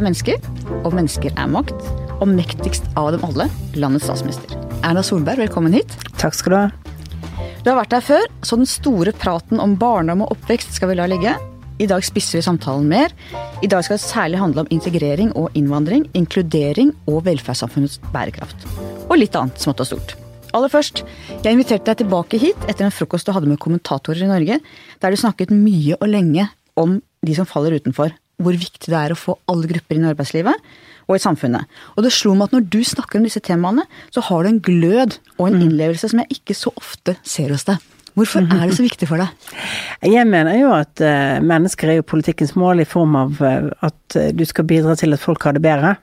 er mennesker, og mennesker er makt. Og mektigst av dem alle, landets statsminister. Erna Solberg, velkommen hit. Takk skal du ha. Du har vært her før, så den store praten om barndom og oppvekst skal vi la ligge. I dag spisser vi samtalen mer. I dag skal det særlig handle om integrering og innvandring, inkludering og velferdssamfunnets bærekraft. Og litt annet smått og stort. Aller først, jeg inviterte deg tilbake hit etter en frokost du hadde med kommentatorer i Norge, der du snakket mye og lenge om de som faller utenfor. Hvor viktig det er å få alle grupper inn i arbeidslivet og i samfunnet. Og det slo meg at når du snakker om disse temaene, så har du en glød og en innlevelse som jeg ikke så ofte ser hos deg. Hvorfor er det så viktig for deg? Jeg mener jo at uh, mennesker er jo politikkens mål i form av uh, at uh, du skal bidra til at folk har det bedre.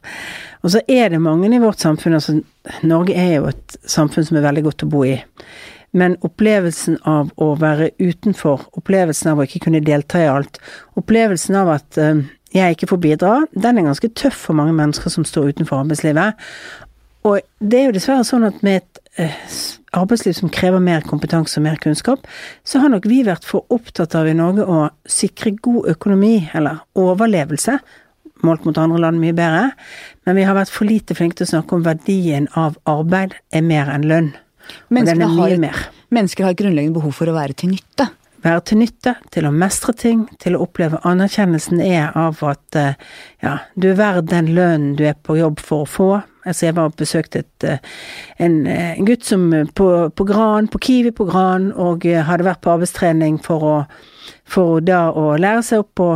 Og så er det mange i vårt samfunn altså Norge er jo et samfunn som er veldig godt å bo i. Men opplevelsen av å være utenfor, opplevelsen av å ikke kunne delta i alt, opplevelsen av at jeg ikke får bidra, den er ganske tøff for mange mennesker som står utenfor arbeidslivet. Og det er jo dessverre sånn at med et arbeidsliv som krever mer kompetanse og mer kunnskap, så har nok vi vært for opptatt av i Norge å sikre god økonomi, eller overlevelse, målt mot andre land mye bedre, men vi har vært for lite flinke til å snakke om verdien av arbeid er mer enn lønn. Og den er mye mer. Mennesker har grunnleggende behov for å være til nytte. Være til nytte, til å mestre ting, til å oppleve anerkjennelsen er av at eh, ja, du er verd den lønnen du er på jobb for å få, Altså jeg var og besøkte et, eh, en, eh, en, gutt som på, på Gran, på Kiwi på Gran, og hadde vært på arbeidstrening for å, for da å lære seg opp på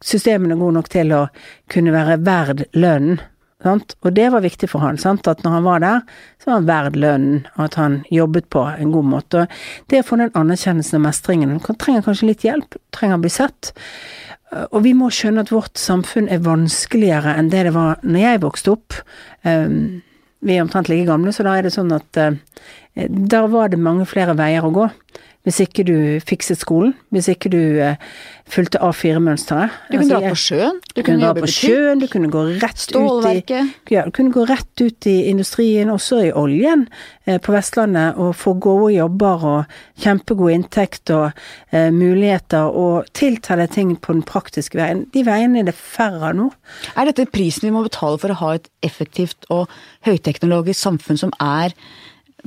systemene gode nok til å kunne være verd lønnen. Sant? Og det var viktig for han, sant? at når han var der, så var han verd lønnen, og at han jobbet på en god måte. Og det å få den anerkjennelsen og mestringen, han trenger kanskje litt hjelp, trenger å bli sett. Og vi må skjønne at vårt samfunn er vanskeligere enn det det var når jeg vokste opp. Um, vi er omtrent like gamle, så da er det sånn at der da var det mange flere veier å gå hvis ikke du fikset skolen, hvis ikke du uh, fulgte A4-mønsteret. Du kunne altså, dra på sjøen, du, du kunne, dra på sjøen, du kunne gå rett ut i ja, du kunne gå rett ut i industrien, også i oljen uh, på Vestlandet, og få gode jobber og kjempegod inntekt og uh, muligheter, og tilta deg ting på den praktiske veien. De veiene er det færre av nå. Er dette prisen vi må betale for å ha et effektivt og høyteknologisk samfunn som er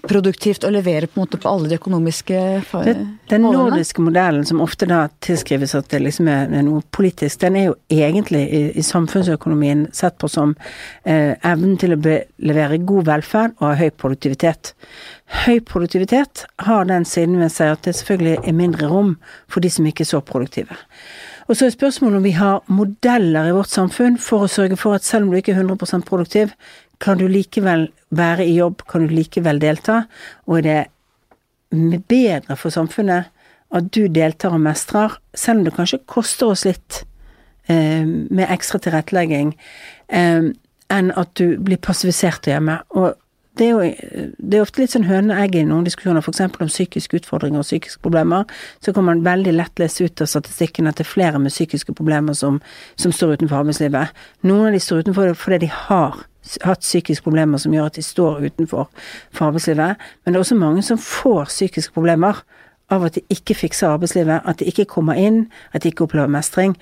produktivt å levere på, på alle de økonomiske målene? Den nordiske modellen, som ofte da tilskrives at det liksom er, noe politisk, den er jo egentlig i, i samfunnsøkonomien sett på som eh, evnen til å be, levere god velferd og ha høy produktivitet. Høy produktivitet har den siden ved seg at det selvfølgelig er mindre rom for de som ikke er så produktive. Og så er spørsmålet om vi har modeller i vårt samfunn for å sørge for at selv om du ikke er 100% produktiv, kan du likevel være i jobb, kan du likevel delta, og er det bedre for samfunnet at du deltar og mestrer, selv om det kanskje koster oss litt eh, med ekstra tilrettelegging, eh, enn at du blir passivisert hjemme. Og det er jo det er ofte litt sånn høne-egg i noen diskusjoner, f.eks. om psykiske utfordringer og psykiske problemer. Så kan man veldig lett lese ut av statistikken at det er flere med psykiske problemer som, som står utenfor arbeidslivet. Noen av de står utenfor fordi de har hatt psykiske problemer som gjør at de står utenfor for arbeidslivet. Men det er også mange som får psykiske problemer av at de ikke fikser arbeidslivet, at de ikke kommer inn, at de ikke opplever mestring.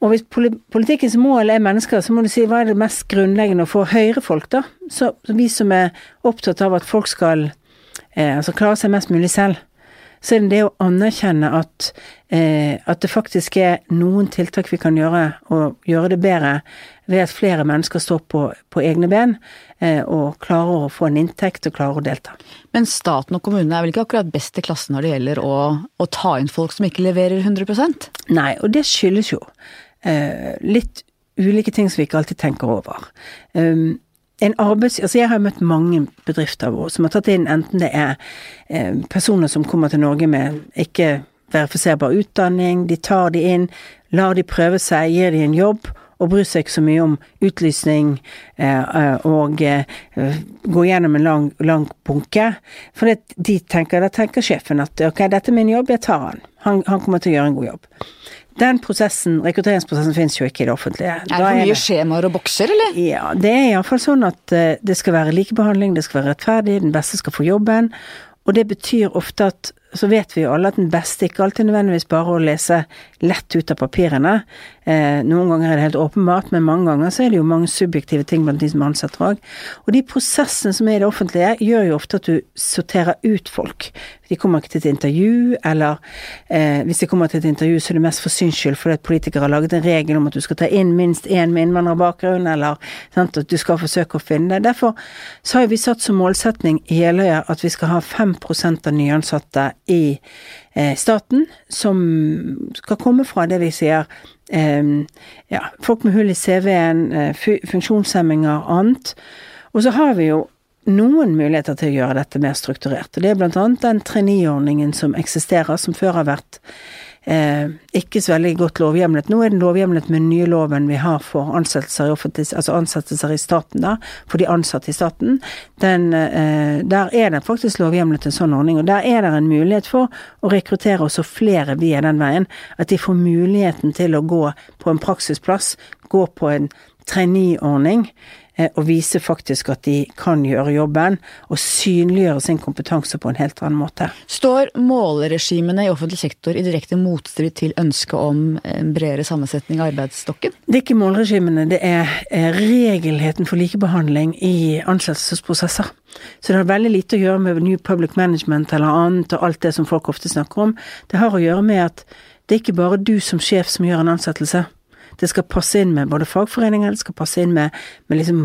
Og hvis politikkens mål er mennesker, så må du si hva er det mest grunnleggende å få høyere folk, da? Så, vi som er opptatt av at folk skal eh, altså klare seg mest mulig selv, så er det det å anerkjenne at, eh, at det faktisk er noen tiltak vi kan gjøre, og gjøre det bedre ved at flere mennesker står på, på egne ben eh, og klarer å få en inntekt og klarer å delta. Men staten og kommunene er vel ikke akkurat best i klassen når det gjelder å, å ta inn folk som ikke leverer 100% Nei, og det skyldes jo eh, litt ulike ting som vi ikke alltid tenker over. Um, arbeids... Altså jeg har møtt mange bedrifter som har tatt inn enten det er eh, personer som kommer til Norge med ikke verifiserbar utdanning, de tar de inn, lar de prøve seg, gir de en jobb, og bryr seg ikke så mye om utlysning eh, eh og eh, gå gjennom en lang, lang bunke. For det, de tenker, da tenker sjefen at ok, dette er min jobb, jeg tar han. han. Han kommer til å gjøre en god jobb. Den prosessen, rekrutteringsprosessen finnes jo ikke i det offentlige. Er det for mye skjemaer og bokser, eller? Ja, det er iallfall sånn at uh, det skal være likebehandling, det skal være rettferdig, den beste skal få jobben. Og det betyr ofte at så vet vi jo alle at den beste ikke alltid nødvendigvis bare å lese lett ut av papirene. Eh, noen ganger er det helt åpenbart, men mange ganger så er det jo mange subjektive ting blant de som ansetter òg. Og de prosessene som er i det offentlige, gjør jo ofte at du sorterer ut folk. De kommer ikke til et intervju, eller eh, hvis de kommer til et intervju, så er det mest for syns skyld fordi at politikere har laget en regel om at du skal ta inn minst én med innvandrerbakgrunn, eller sant, at du skal forsøke å finne det. Derfor så har vi satt som målsetning i Jeløya at vi skal ha 5 av nyansatte i eh, staten som skal komme fra det vi sier eh, ja, folk med hull i CV-en, eh, funksjonshemminger annet. Og så har vi jo noen muligheter til å gjøre dette mer strukturert. og Det er bl.a. den trainee-ordningen som eksisterer, som før har vært eh, ikke så veldig godt lovhjemlet. Nå er den lovhjemlet med den nye loven vi har for ansettelser i altså ansettelser i staten, da, for de ansatte i staten. Den, eh, der er det faktisk lovhjemlet en sånn ordning, og der er det en mulighet for å rekruttere også flere via den veien. At de får muligheten til å gå på en praksisplass, gå på en trainee-ordning og eh, vise faktisk at de kan gjøre jobben, og synliggjøre sin kompetanse på en helt annen måte. Står målregimene i offentlig sektor i direkte motstrid til ønsket om en bredere sammensetning av arbeidsstokken? Det er ikke målregimene, det er regelheten for likebehandling i ansettelsesprosesser. Så det har veldig lite å gjøre med New Public Management eller annet, og alt det som folk ofte snakker om. Det har å gjøre med at det er ikke bare du som sjef som gjør en ansettelse. Det skal passe inn med både fagforeninger, det skal passe inn med, med liksom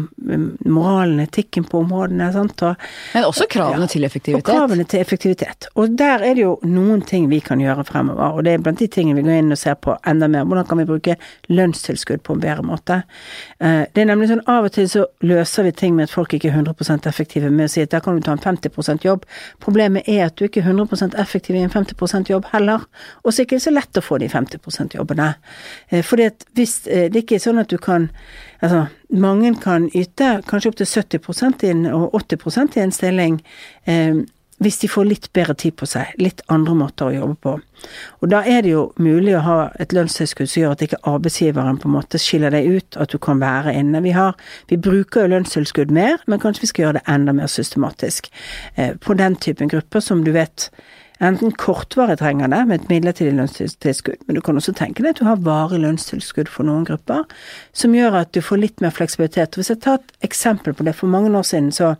moralen, etikken på områdene. Sant? Og, Men også kravene ja, til effektivitet? Og kravene til effektivitet. Og der er det jo noen ting vi kan gjøre fremover, og det er blant de tingene vi går inn og ser på enda mer. Hvordan kan vi bruke lønnstilskudd på en bedre måte? Eh, det er nemlig sånn av og til så løser vi ting med at folk ikke er 100 effektive med å si at der kan du ta en 50% jobb. Problemet er at du ikke er 100% effektiv i en 50% jobb heller. Og så er det ikke så lett å få de 50 jobbene. Eh, fordi at hvis hvis det Det er ikke sånn at du kan Altså, mange kan yte kanskje opptil 70 inn og 80 i en stilling eh, hvis de får litt bedre tid på seg, litt andre måter å jobbe på. Og da er det jo mulig å ha et lønnstilskudd som gjør at ikke arbeidsgiveren på en måte skiller deg ut, at du kan være inne. Vi har, vi bruker jo lønnstilskudd mer, men kanskje vi skal gjøre det enda mer systematisk eh, på den typen grupper som du vet enten kortvarig trenger det, med et midlertidig lønnstilskudd, men du kan også tenke deg at du har varig lønnstilskudd for noen grupper, som gjør at du får litt mer fleksibilitet. Hvis jeg tar et eksempel på det, for mange år siden så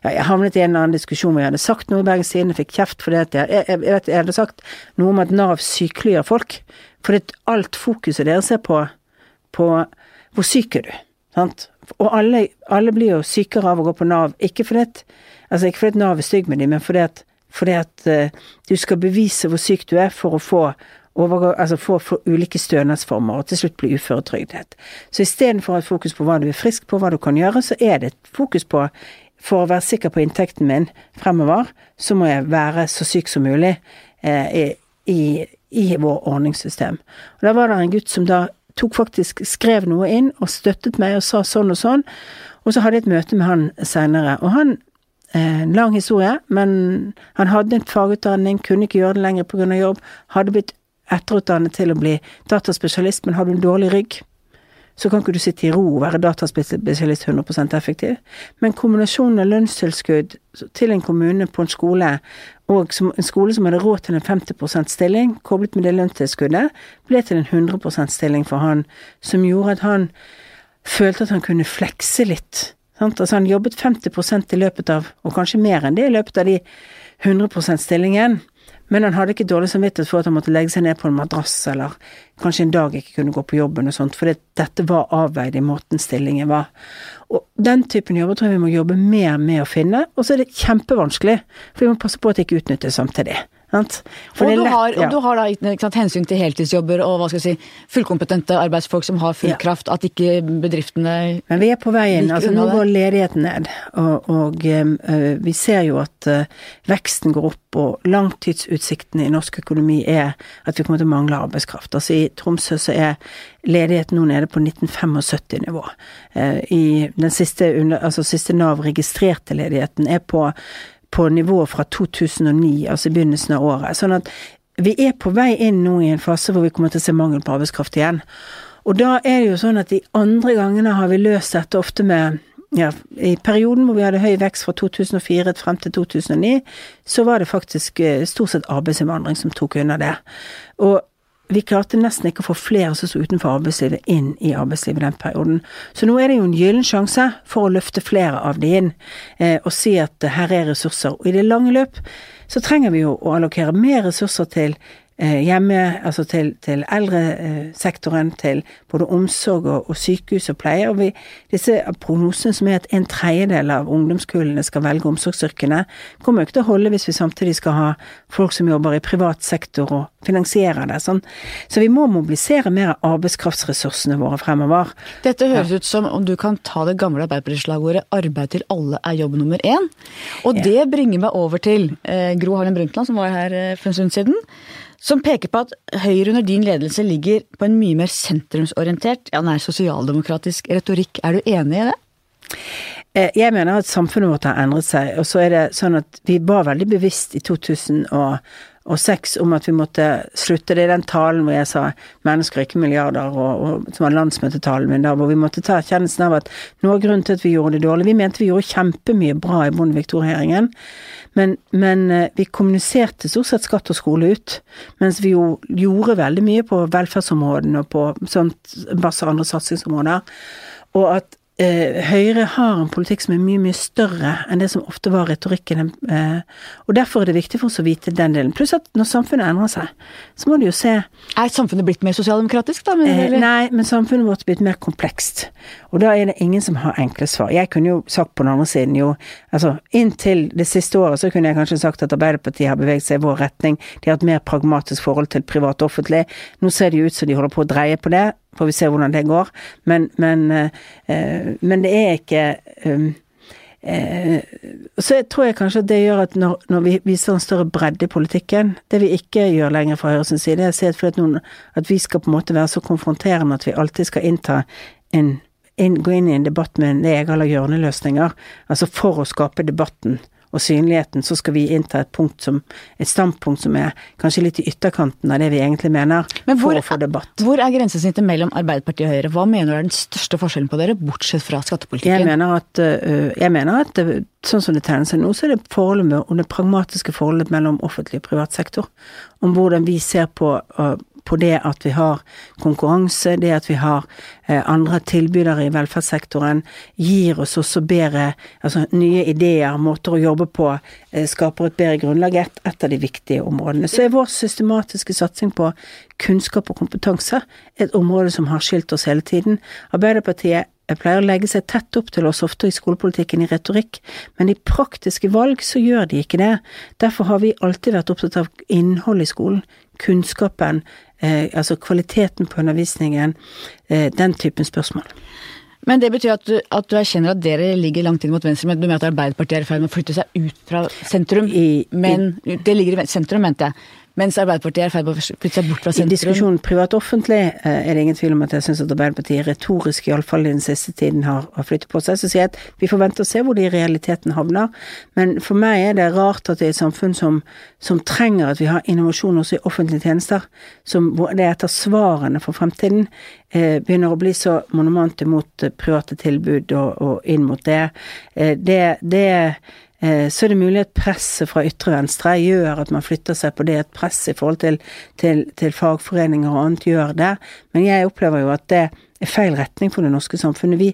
ja, jeg havnet i en eller annen diskusjon hvor jeg hadde sagt noe i Bergens Tidende, fikk kjeft fordi at jeg, jeg, jeg, jeg hadde sagt noe om at Nav sykeliggjør folk. Fordi alt fokuset deres er på, på hvor syk er du, sant. Og alle, alle, blir jo sykere av å gå på Nav, ikke fordi at, altså ikke fordi Nav er stygg med dem, men fordi at fordi at uh, du skal bevise hvor syk du er for å få overgå, altså få, få ulike stønadsformer og til slutt bli uføretrygdet. Så istedenfor å ha fokus på hva du er frisk på, hva du kan gjøre, så er det et fokus på for å være sikker på inntekten min fremover, så må jeg være så syk som mulig eh, i, i, vår ordningssystem. Og Da var det en gutt som da tok faktisk, skrev noe inn og støttet meg og sa sånn og sånn. Og så hadde jeg et møte med han seinere, og han en eh, lang historie, men han hadde en fagutdanning, kunne ikke gjøre det lenger pga. jobb. Hadde blitt etterutdannet til å bli dataspesialist, men hadde en dårlig rygg, så kan ikke du sitte i ro og være dataspesialist 100% effektiv. Men kombinasjonen av lønnstilskudd til en kommune på en skole, og en skole som hadde råd til en 50% stilling, koblet med det lønnstilskuddet, ble til en 100% stilling for han, som gjorde at han følte at han kunne flekse litt Altså han jobbet 50% i løpet av, og kanskje mer enn det, i løpet av de 100 %-stillingen. Men han hadde ikke dårlig samvittighet for at han måtte legge seg ned på en madrass, eller kanskje en dag ikke kunne gå på jobben og sånt, fordi dette var avveid i måten stillingen var. Og den typen jobber tror jeg vi må jobbe mer med å finne, og så er det kjempevanskelig, for vi må passe på at det ikke utnyttes samtidig. Og du, har, og, du har, da sant, hensyn til heltidsjobber og hva skal jeg si, fullkompetente arbeidsfolk som har full ja. kraft, at ikke bedriftene Men vi er på vei inn. Altså, nå går ledigheten ned, og, og øh, vi ser jo at øh, veksten går opp, og langtidsutsiktene i norsk økonomi er at vi kommer til å mangle arbeidskraft. Altså I Tromsø så er ledigheten nå nede på 1975-nivå. Uh, I den siste, altså siste Nav registrerte ledigheten er på på nivået fra 2009, altså i begynnelsen av året. Sånn at vi er på vei inn nå i en fase hvor vi kommer til å se mangel på arbeidskraft igjen. Og da er det jo sånn at de andre gangene har vi løst dette ofte med ja, I perioden hvor vi hadde høy vekst fra 2004 frem til 2009, så var det faktisk eh, stort sett arbeidsinnvandring som tok unna det. Og vi klarte nesten ikke å få flere som sto utenfor arbeidslivet, inn i arbeidslivet den perioden. Så nå er det jo en gyllen sjanse for å løfte flere av de inn, eh, og si at her er ressurser. Og i det lange løp så trenger vi jo å allokere mer ressurser til Eh, hjemme, altså til, til eldresektoren, til både omsorg og, og, sykehus og pleie. Og vi, disse prognosene som er at en tredjedel av ungdomskullene skal velge omsorgsyrkene, kommer jo ikke til å holde hvis vi samtidig skal ha folk som jobber i privat sektor og finansierer det. Sånn. Så vi må mobilisere mer av arbeidskraftsressursene våre fremover. Dette høres ja. ut som om du kan ta det gamle Arbeiderparti-slagordet 'arbeid til alle er jobb nummer én'. Og ja. det bringer meg over til eh, Gro Harlem Brundtland, som var her eh, for en stund siden som peker på at Høyre under din ledelse ligger på en mye mer sentrumsorientert, ja nær sosialdemokratisk retorikk. Er du enig i det? Eh, jeg mener at samfunnet vårt har endret seg, og så er det sånn at vi var veldig bevisst i 2006 om at vi måtte slutte. Det er den talen hvor jeg sa 'mennesker er ikke milliarder', og, og, som var landsmøtetalen min da, hvor vi måtte ta erkjennelsen av at noe av grunnen til at vi gjorde det dårlig Vi mente vi gjorde kjempemye bra i Bondevik II-regjeringen, men, men, eh, vi kommuniserte stort sett skatt og skole ut, mens vi jo gjorde veldig mye på velferdsområdene og på sånt, masse andre satsingsområder. Og at Høyre har en politikk som er mye, mye større enn det som ofte var retorikken. Eh, og derfor er det viktig for oss å vite den delen. Pluss at når samfunnet endrer seg, så må du jo se Er samfunnet blitt mer sosialdemokratisk, da? Men, eh, nei, men samfunnet vårt er blitt mer komplekst. Og da er det ingen som har enkle svar. Jeg kunne jo sagt på den andre siden jo Altså, inntil det siste året så kunne jeg kanskje sagt at Arbeiderpartiet har beveget seg i vår retning. De har et mer pragmatisk forhold til privat og offentlig. Nå ser det jo ut som de holder på å dreie på det får vi se hvordan det går. Men, men, eh, men det er ikke eh, Så tror jeg kanskje at det gjør at når, når, vi viser en større bredde i politikken Det vi ikke gjør lenger fra Høyres side, er å si at, noen, at vi skal på en måte være så konfronterende at vi alltid skal innta en inn, gå inn i en debatt med en jeg eller hjørneløsninger, altså for å skape debatten og synligheten, så skal vi innta et punkt som, et standpunkt som er kanskje litt i ytterkanten av det vi egentlig mener, hvor, for å få debatt. Hvor er grensesnittet mellom Arbeiderpartiet og Høyre? Hva mener du er den største forskjellen på dere, bortsett fra skattepolitikken? Jeg mener at, øh, jeg mener at sånn som det tegner seg nå, så er det forholdet med, og det pragmatiske forholdet mellom offentlig og privat sektor. Om hvordan vi ser på øh, på det at vi har konkurranse, det at vi har eh, andre tilbydere i velferdssektoren, gir oss også bedre altså nye ideer, måter å jobbe på, eh, skaper et bedre grunnlag. Et, et av de viktige områdene. Så er vår systematiske satsing på kunnskap og kompetanse et område som har skilt oss hele tiden. Arbeiderpartiet jeg pleier å legge seg tett opp til oss ofte i skolepolitikken i retorikk, men i praktiske valg så gjør de ikke det. Derfor har vi alltid vært opptatt av innhold i skolen, kunnskapen, eh, altså kvaliteten på undervisningen, eh, den typen spørsmål. Men det betyr at du, at du, erkjenner at dere ligger langt inn mot venstre, men du mener at Arbeiderpartiet er i ferd med å flytte seg ut fra sentrum? I, men det ligger i sentrum, mente jeg. Mens Arbeiderpartiet er i ferd med å flytte seg bort fra sentrum. I diskusjonen privat-offentlig eh, er det ingen tvil om at jeg syns at Arbeiderpartiet retorisk, iallfall i den siste tiden, har, har flyttet på seg. Så sier jeg at vi får vente og se hvor de i realiteten havner. Men for meg er det rart at det er et samfunn som, som trenger at vi har innovasjon også i offentlige tjenester, som, hvor det er et av svarene for fremtiden, eh, begynner å bli så monument mot private tilbud og, og inn mot det. Eh, det, det så er det mulig at presset fra ytre venstre gjør at man flytter seg på det. Et press i forhold til, til, til fagforeninger og annet gjør det. Men jeg opplever jo at det feil retning for det norske samfunnet. Vi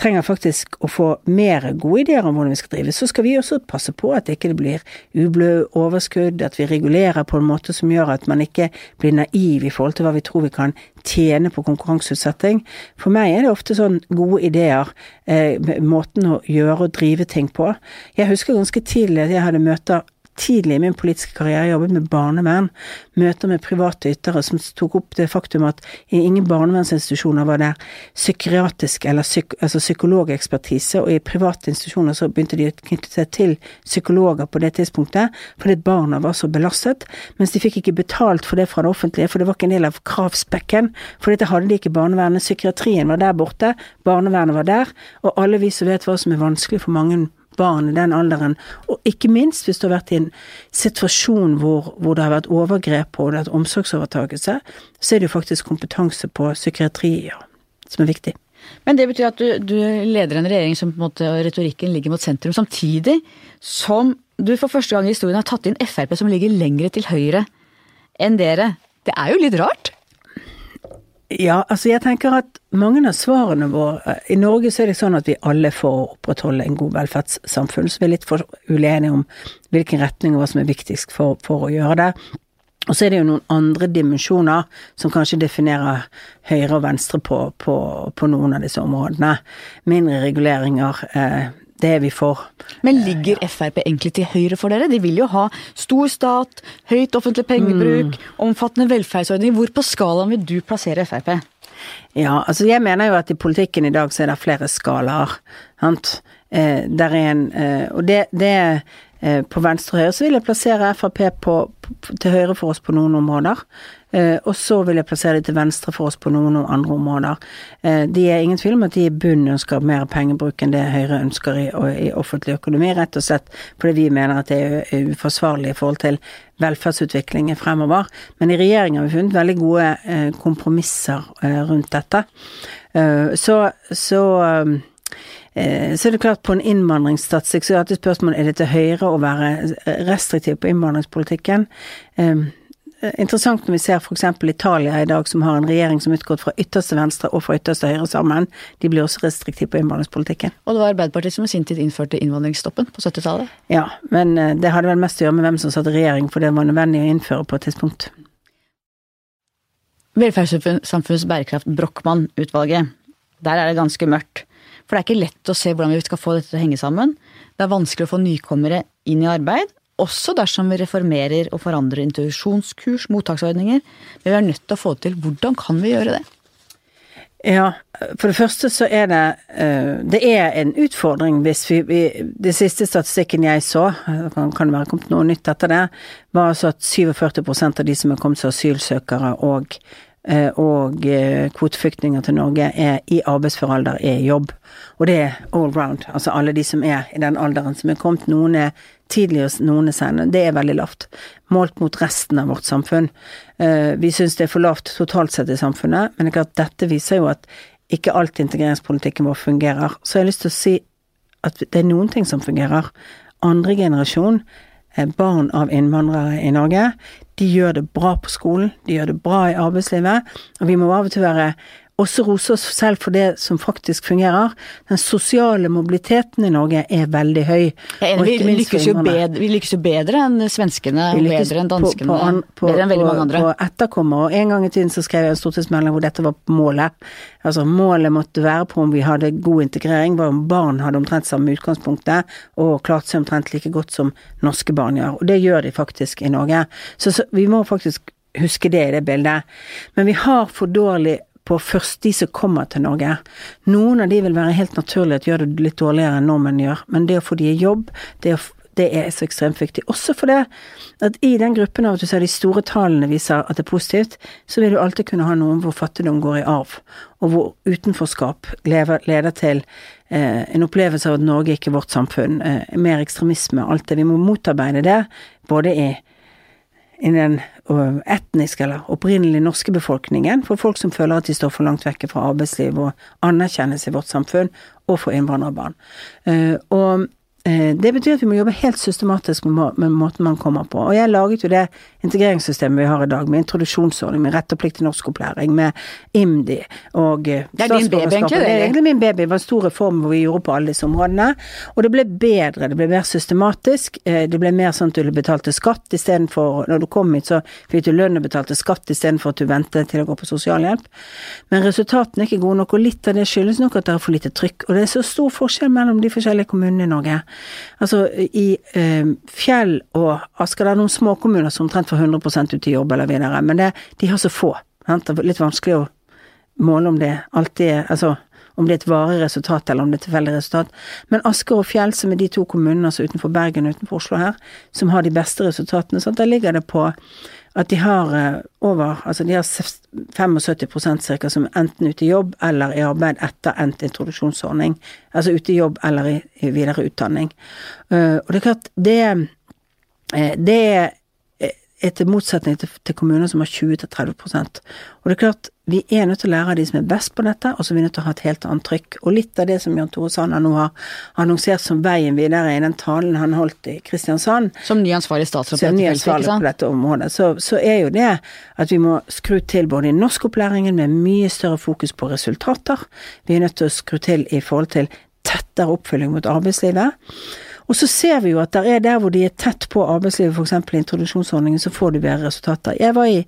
trenger faktisk å få mer gode ideer om hvordan vi skal drive. Så skal vi også passe på at det ikke blir ublø overskudd, at vi regulerer på en måte som gjør at man ikke blir naiv i forhold til hva vi tror vi kan tjene på konkurranseutsetting. For meg er det ofte sånn gode ideer, eh, måten å gjøre og drive ting på. Jeg husker ganske tidlig at jeg hadde møter tidlig i min politiske karriere jobbet med barnevern, møter med private ytere som tok opp det faktum at i ingen barnevernsinstitusjoner var det psykiatrisk eller psyk, altså psykologekspertise, og i private institusjoner så begynte de å knytte seg til psykologer på det tidspunktet, fordi barna var så belastet, mens de fikk ikke betalt for det fra det offentlige, for det var ikke en del av kravspekken, for dette hadde de ikke barnevernet. Psykiatrien var der borte, barnevernet var der, og alle vi som vet hva som er vanskelig for mange barn i den alderen, og ikke minst hvis du har vært i en situasjon hvor, hvor det har vært overgrep og det omsorgsovertakelse, så er det jo faktisk kompetanse på psykiatri som er viktig. Men det betyr at du, du, leder en regjering som på en måte retorikken ligger mot sentrum, samtidig som du for første gang i historien har tatt inn Frp som ligger lengre til høyre enn dere. Det er jo litt rart? Ja, altså jeg tenker at mange av svarene våre I Norge så er det sånn at vi alle får opprettholde en god velferdssamfunn, så vi er litt for uenige om hvilken retning og hva som er viktigst for, for å gjøre det. Og så er det jo noen andre dimensjoner som kanskje definerer høyre og venstre på, på, på noen av disse områdene. Mindre reguleringer. Eh, det er vi for. Men ligger Frp egentlig til høyre for dere? De vil jo ha stor stat, høyt offentlig pengebruk, mm. omfattende velferdsordninger. Hvor på skalaen vil du plassere Frp? Ja, altså jeg mener jo at i politikken i dag så er det flere skalaer. Sant? Eh, der er en eh, Og det, det Eh, på venstre og høyre, så vil jeg plassere Frp på, på, til høyre for oss på noen områder. Eh, og så vil jeg plassere de til venstre for oss på noen andre områder. Eh, de er ingen tvil om at de i bunnen ønsker mer pengebruk enn det Høyre ønsker i, i, offentlig økonomi, rett og slett fordi vi mener at det er uforsvarlig i forhold til velferdsutviklingen fremover. Men i regjering har vi funnet veldig gode eh, kompromisser rundt dette. Så, så så er det klart, på en innvandringsstatistikk så er det spørsmål er det til høyre å være restriktiv på innvandringspolitikken. Eh, interessant når vi ser f.eks. Italia i dag, som har en regjering som utgått fra ytterste venstre og fra ytterste høyre sammen. De blir også restriktive på innvandringspolitikken. Og det var Arbeiderpartiet som i sin tid innførte innvandringsstoppen på 70-tallet? Ja, men eh, det hadde vel mest å gjøre med hvem som satt i regjering, for det var nødvendig å innføre på et tidspunkt. Velferdssamfunnets bærekraft, Brochmann-utvalget. Der er det ganske mørkt. For det er ikke lett å se hvordan vi skal få dette til å henge sammen. Det er vanskelig å få nykommere inn i arbeid, også dersom vi reformerer og forandrer introduksjonskurs, mottaksordninger. Men vi er nødt til å få det til. Hvordan kan vi gjøre det? Ja, for det første så er det eh, Det er en utfordring hvis vi, vi Det siste statistikken jeg så, kan, kan være kommet noe nytt etter det, var altså at 47% av de som er kommet som asylsøkere og Eh, og eh, kvoteflyktninger til Norge er i arbeidsfør alder, er i jobb. Og det er all round. Altså alle de som er i den alderen som er kommet. Noen er tidligere, noen er senere. Det er veldig lavt. Målt mot resten av vårt samfunn. Eh, vi syns det er for lavt totalt sett i samfunnet, men det er dette viser jo at ikke alt integreringspolitikken vår fungerer. Så jeg har lyst til å si at det er noen ting som fungerer. Andre generasjon barn av innvandrere i Norge, de gjør det bra på skolen, de gjør det bra i arbeidslivet, og vi må av og til være også rose oss selv for det som faktisk fungerer. Den sosiale mobiliteten i Norge er veldig høy. Ja, vi, lykkes bedre, vi, lykkes jo bedre, enn svenskene, bedre enn danskene, på, på, på, bedre enn veldig mange andre. På etterkommere. Og en gang i tiden så skrev jeg en stortingsmelding hvor dette var målet. Altså målet måtte være på om vi hadde god integrering, var om barn hadde omtrent samme utgangspunktet, og klart seg omtrent like godt som norske barn gjør. Og det gjør de faktisk i Norge. Så, så vi må faktisk huske det i det bildet. Men vi har for dårlig på først de som kommer til Norge. Noen av de vil være helt naturlig at gjør det litt dårligere enn nordmenn gjør, men det å få de i jobb, det, å, det er så ekstremt viktig. Også for det at i den gruppen av at du ser de store tallene viser at det er positivt, så vil du alltid kunne ha noen hvor fattigdom går i arv, og hvor utenforskap leder til eh, en opplevelse av at Norge ikke er vårt samfunn, eh, mer ekstremisme, alt det. Vi må motarbeide det, både i i den etniske eller opprinnelig norske befolkningen, for folk som føler at de står for langt vekke fra arbeidsliv og anerkjennes i vårt samfunn, og for innvandrerbarn. Uh, og Eh, det betyr at vi må jobbe helt systematisk med, måten man kommer på. Og jeg laget jo det integreringssystemet vi har i dag, med introduksjonsordning, med rett og plikt til norskopplæring, med IMDi og eh, Det er din baby, egentlig? Det er egentlig min baby. Det var en stor reform hvor vi gjorde på alle disse områdene. Og det ble bedre, det ble mer systematisk. Eh, det ble mer sånn at du betalte skatt istedenfor Når du kom hit, så fikk du lønn og betalte skatt istedenfor at du ventet til å gå på sosialhjelp. Men resultatene er ikke gode nok, og litt av det skyldes nok at det er for lite trykk. Og det er så stor forskjell mellom de forskjellige kommunene i Norge. Altså i eh, Fjell og Asker, det er noen småkommuner som omtrent får 100 ut i jobb eller videre, men det, de har så få. Det er litt vanskelig å måle om det alltid er Altså om det er et varig resultat eller om det er et tilfeldig resultat. Men Asker og Fjell, som er de to kommunene altså utenfor Bergen og utenfor Oslo her, som har de beste resultatene, sant? der ligger det på at de har eh, over Altså de har 75% ca. som enten ute i jobb eller i arbeid etter endt introduksjonsordning. Altså ute i jobb eller i, videre utdanning. Uh, og det er klart, det, eh, det er til motsetning til, til kommuner som har 20-30% Og det er klart, vi er nødt til å lære av de som er best på dette, og så er vi nødt til å ha et helt annet trykk. Og litt av det som Jan Tore Sanner nå har annonsert som veien videre i den talen han holdt i Kristiansand Som ny ansvarlig statsråd på, dette, ansvarlig på dette området, så, så, er jo det at vi må skru til både i norskopplæringen med mye større fokus på resultater. Vi er nødt til å skru til i forhold til tettere oppfølging mot arbeidslivet. Og så ser vi jo at der er der hvor de er tett på arbeidslivet, f.eks. i introduksjonsordningen, så får de bedre resultater. Jeg var i,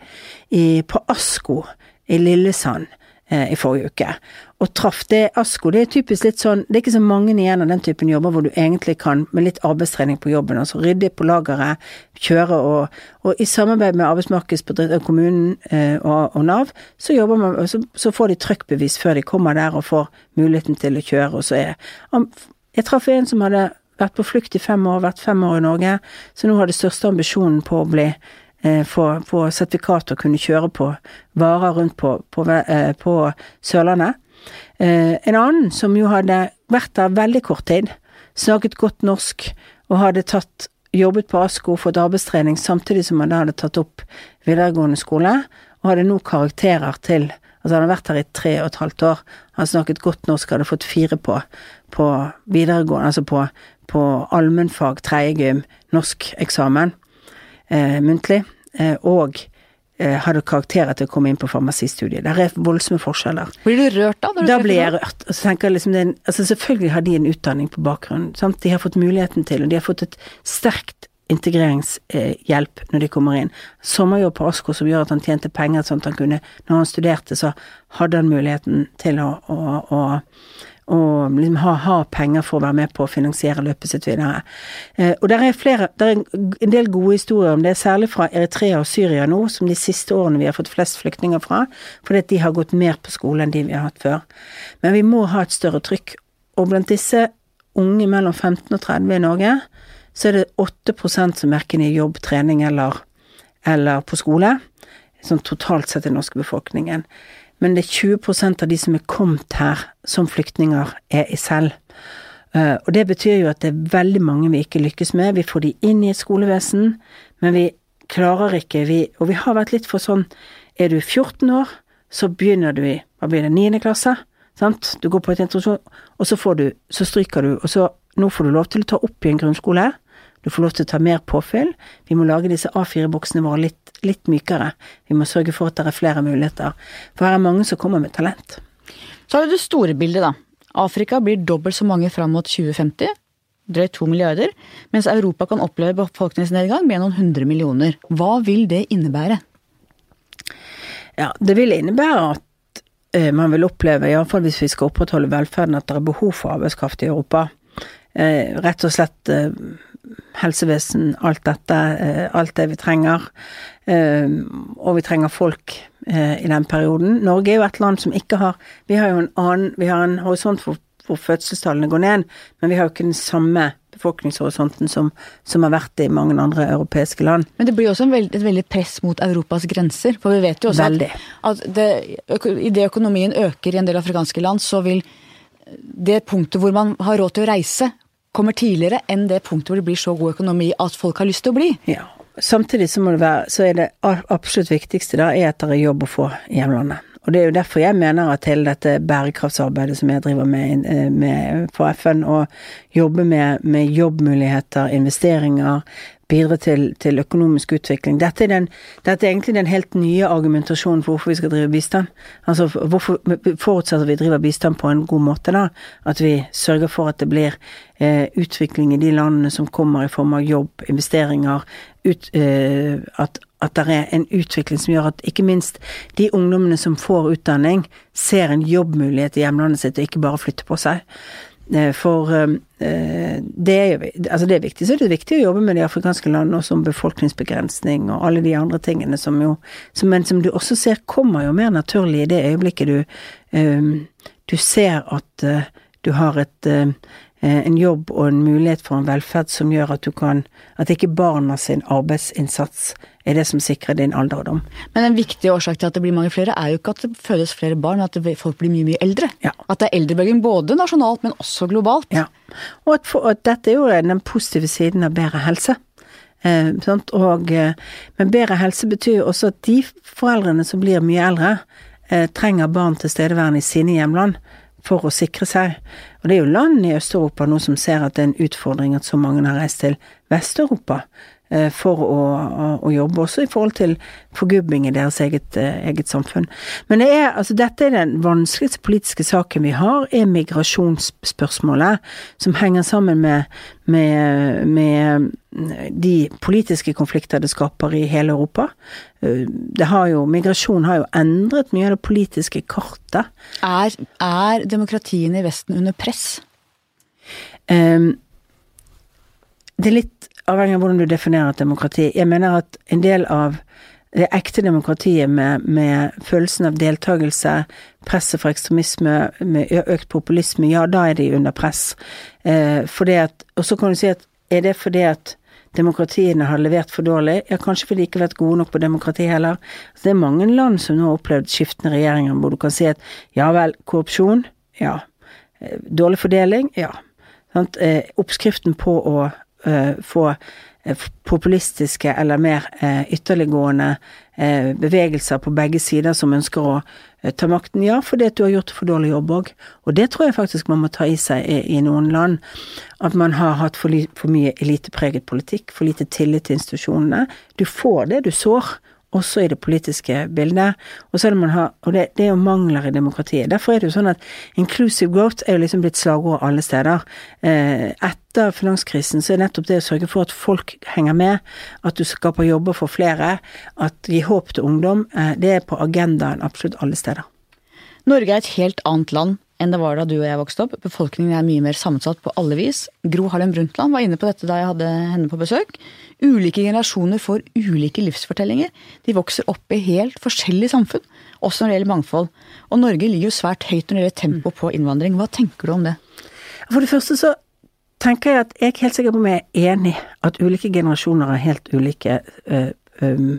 i, på ASKO i Lillesand eh, i forrige uke, og traff det ASKO. Det er typisk litt sånn Det er ikke så mange igjen av den typen jobber hvor du egentlig kan, med litt arbeidstrening på jobben, altså rydde på lageret, kjøre og, og i samarbeid med arbeidsmarkedsbedriften, kommunen eh, og, og, Nav, så jobber man, så, så får de trykkbevis før de kommer der og får muligheten til å kjøre, og så er Jeg traff en som hadde vært på flukt i fem år, vært fem år i Norge, så nå har det største ambisjonen på å bli eh, få, få sertifikat og kunne kjøre på varer rundt på, på, eh, på Sørlandet. Eh, en annen som jo hadde vært der veldig kort tid, snakket godt norsk og hadde tatt jobbet på ASKO fått arbeidstrening samtidig som han da hadde tatt opp videregående skole, og hadde nå karakterer til Altså han har vært her i tre og et halvt år. Han snakket godt norsk, hadde fått fire på, på videregående, altså på, på allmennfag, tredje gym, norskeksamen, eh, muntlig, eh, og eh, hadde karakterer til å komme inn på farmasistudiet. Der er voldsomme forskjeller. Blir du rørt da? Da blir jeg rørt. Og så tenker jeg liksom en, altså Selvfølgelig har de en utdanning på bakgrunnen. Sant? De har fått muligheten til, og de har fått et sterkt integreringshjelp når de kommer inn. Sommerjobb på Asko som gjør at han tjente penger sånn at han kunne Når han studerte, så hadde han muligheten til å, å, å og liksom ha, ha, penger for å være med på å finansiere løpet sitt videre. Eh, og der er flere, der er en del gode historier om det, særlig fra Eritrea og Syria nå, som de siste årene vi har fått flest flyktninger fra, fordi at de har gått mer på skole enn de vi har hatt før. Men vi må ha et større trykk. Og blant disse unge mellom 15 og 30 i Norge, så er det 8% som verken er i jobb, trening eller, eller på skole, sånn totalt sett i den norske befolkningen men det er 20% av de som er kommet her som flyktninger, er i selv. Uh, og det betyr jo at det er veldig mange vi ikke lykkes med. Vi får de inn i et skolevesen, men vi klarer ikke, vi Og vi har vært litt for sånn Er du 14 år, så begynner du i Hva blir det, 9. klasse? Sant? Du går på et introduksjon, og så får du Så stryker du, og så Nå får du lov til å ta opp i en grunnskole. Du får lov til å ta mer påfyll. Vi må lage disse A4-boksene våre litt, litt, mykere. Vi må sørge for at det er flere muligheter. For her er mange som kommer med talent. Så har du det store bildet, da. Afrika blir dobbelt så mange fram mot 2050. Drøyt to milliarder. Mens Europa kan oppleve befolkningsnedgang med noen hundre millioner. Hva vil det innebære? Ja, det vil innebære at uh, man vil oppleve, iallfall hvis vi skal opprettholde velferden, at det er behov for arbeidskraft i Europa. Uh, rett og slett uh, helsevesen, alt dette, eh, alt det vi trenger. Eh, og vi trenger folk eh, i den perioden. Norge er jo et land som ikke har Vi har jo en annen Vi har en horisont hvor, hvor fødselstallene går ned, men vi har jo ikke den samme befolkningshorisonten som, som, har vært i mange andre europeiske land. Men det blir også veld, et veldig press mot Europas grenser. For vi vet jo også veldig. at, at det, idet økonomien øker i en del afrikanske land, så vil det punktet hvor man har råd til å reise, kommer tidligere enn det punktet hvor det blir så god økonomi at folk har lyst til å bli. Ja. Samtidig så, være, så er det absolutt viktigste da er at det er jobb å få i hjemlandet. Og det er jo derfor jeg mener at hele dette bærekraftsarbeidet som jeg driver med, eh, med på FN, og jobber med, med jobbmuligheter, investeringer, bidra til, til, økonomisk utvikling. Dette er, den, dette er, egentlig den helt nye argumentasjonen for hvorfor vi skal drive bistand. Altså hvorfor forutsetter vi driver bistand på en god måte, da. At vi sørger for at det blir eh, utvikling i de landene som kommer i form av jobb, investeringer, ut, eh, at, at det er en utvikling som gjør at ikke minst de ungdommene som får utdanning, ser en jobbmulighet i hjemlandet sitt og ikke bare flytter på seg. Eh, for eh, det er altså det er viktig, så det viktig å jobbe med de afrikanske landene også om befolkningsbegrensning og alle de andre tingene som jo som, Men som du også ser kommer jo mer naturlig i det øyeblikket du eh, du ser at du har et en jobb og en mulighet for en velferd som gjør at du kan At ikke barna sin arbeidsinnsats er det som sikrer din alderdom. Men en viktig årsak til at det blir mange flere, er jo ikke at det fødes flere barn, men at folk blir mye, mye eldre. Ja. At det er eldrebølgen både nasjonalt, men også globalt. Ja. Og at, for, at dette er jo den positive siden av bedre helse. Eh, og, eh, men bedre helse betyr jo også at de foreldrene som blir mye eldre, eh, trenger barn tilstedeværende i sine hjemland for å sikre seg. Og det er jo land i Øst-Europa nå som ser at det er en utfordring at så mange har reist til Vest-Europa. Eh, for å, å, jobbe, også i forhold til forgubbing i deres eget, eh, eget, samfunn. Men det er, altså, dette er den vanskeligste politiske saken vi har, er migrasjonsspørsmålet, som henger sammen med, med, med de politiske konflikter det skaper i hele Europa. Eh, det har jo, migrasjon har jo endret mye av det politiske kartet. Er, er demokratiene i Vesten under press? Um, det er litt avhengig av hvordan du definerer et demokrati. Jeg mener at en del av det ekte demokratiet med, med følelsen av deltakelse, presset for ekstremisme, med økt populisme, ja, da er de under press. Eh, at, og så kan du si at er det fordi at demokratiene har levert for dårlig? Ja, kanskje fordi de ikke har vært gode nok på demokrati heller. Så det er mange land som nå har opplevd skiftende regjeringer hvor du kan si at ja vel, korrupsjon, ja. Eh, dårlig fordeling, ja. Eh, oppskriften på å få uh, populistiske eller mer uh, ytterliggående bevegelser på begge sider som ønsker å ta makten. Ja, fordi at du har gjort for dårlig jobb òg. Og det tror jeg faktisk man må ta i seg i noen land. At man har hatt for, for mye elitepreget politikk, for lite tillit til institusjonene. Du får det du sår også i det politiske bildet. Og, har, og det, det, er jo mangler i demokratiet. Derfor er det jo sånn at inclusive growth er jo liksom blitt slagord alle steder. Eh, etter finanskrisen så er nettopp det å sørge for at folk henger med, at du skaper jobber for flere, at gi håp til ungdom, eh, det er på agendaen absolutt alle steder. Norge er et helt annet land enn det var da du og jeg vokste opp. Befolkningen er mye mer sammensatt på alle vis. Gro Harlem Brundtland var inne på dette da jeg hadde henne på besøk. Ulike generasjoner får ulike livsfortellinger. De vokser opp i helt forskjellige samfunn, også når det gjelder mangfold. Og Norge ligger jo svært høyt når det gjelder tempo på innvandring. Hva tenker du om det? For det første så tenker jeg at jeg er helt sikker på om jeg er enig at ulike generasjoner har helt ulike øh, øh,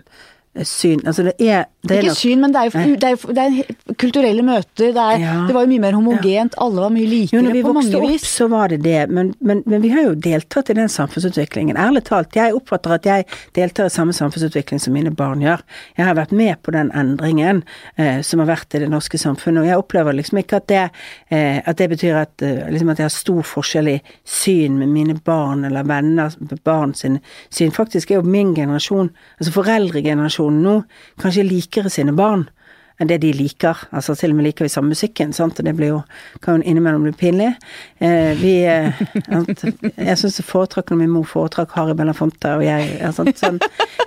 syn Altså det er, det er Ikke nok, syn, men det er jo, det er det er kulturelle møter. Er, ja. det, var jo mye mer homogent. Ja. Alle var mye likere jo, når vi på mange vis. Opp, så var det det. Men, men, men, vi har jo deltatt i den samfunnsutviklingen. Ærlig talt, jeg oppfatter at jeg deltar i samme samfunnsutvikling som mine barn gjør. Jeg har vært med på den endringen eh, som har vært i det norske samfunnet, og jeg opplever liksom ikke at det, eh, at det betyr at, eh, liksom at jeg har stor forskjell i syn med mine barn eller venner, barn sin syn. Faktisk er jo min generasjon, altså foreldregenerasjonen generasjonen nå kanskje likere sine barn enn det de liker. Altså til og med liker vi samme musikken, sant, og det blir jo, kan jo innimellom bli pinlig. Eh, vi eh, Jeg syns når min mor foretrakk Harry Belafonte, og jeg er sant, sånn.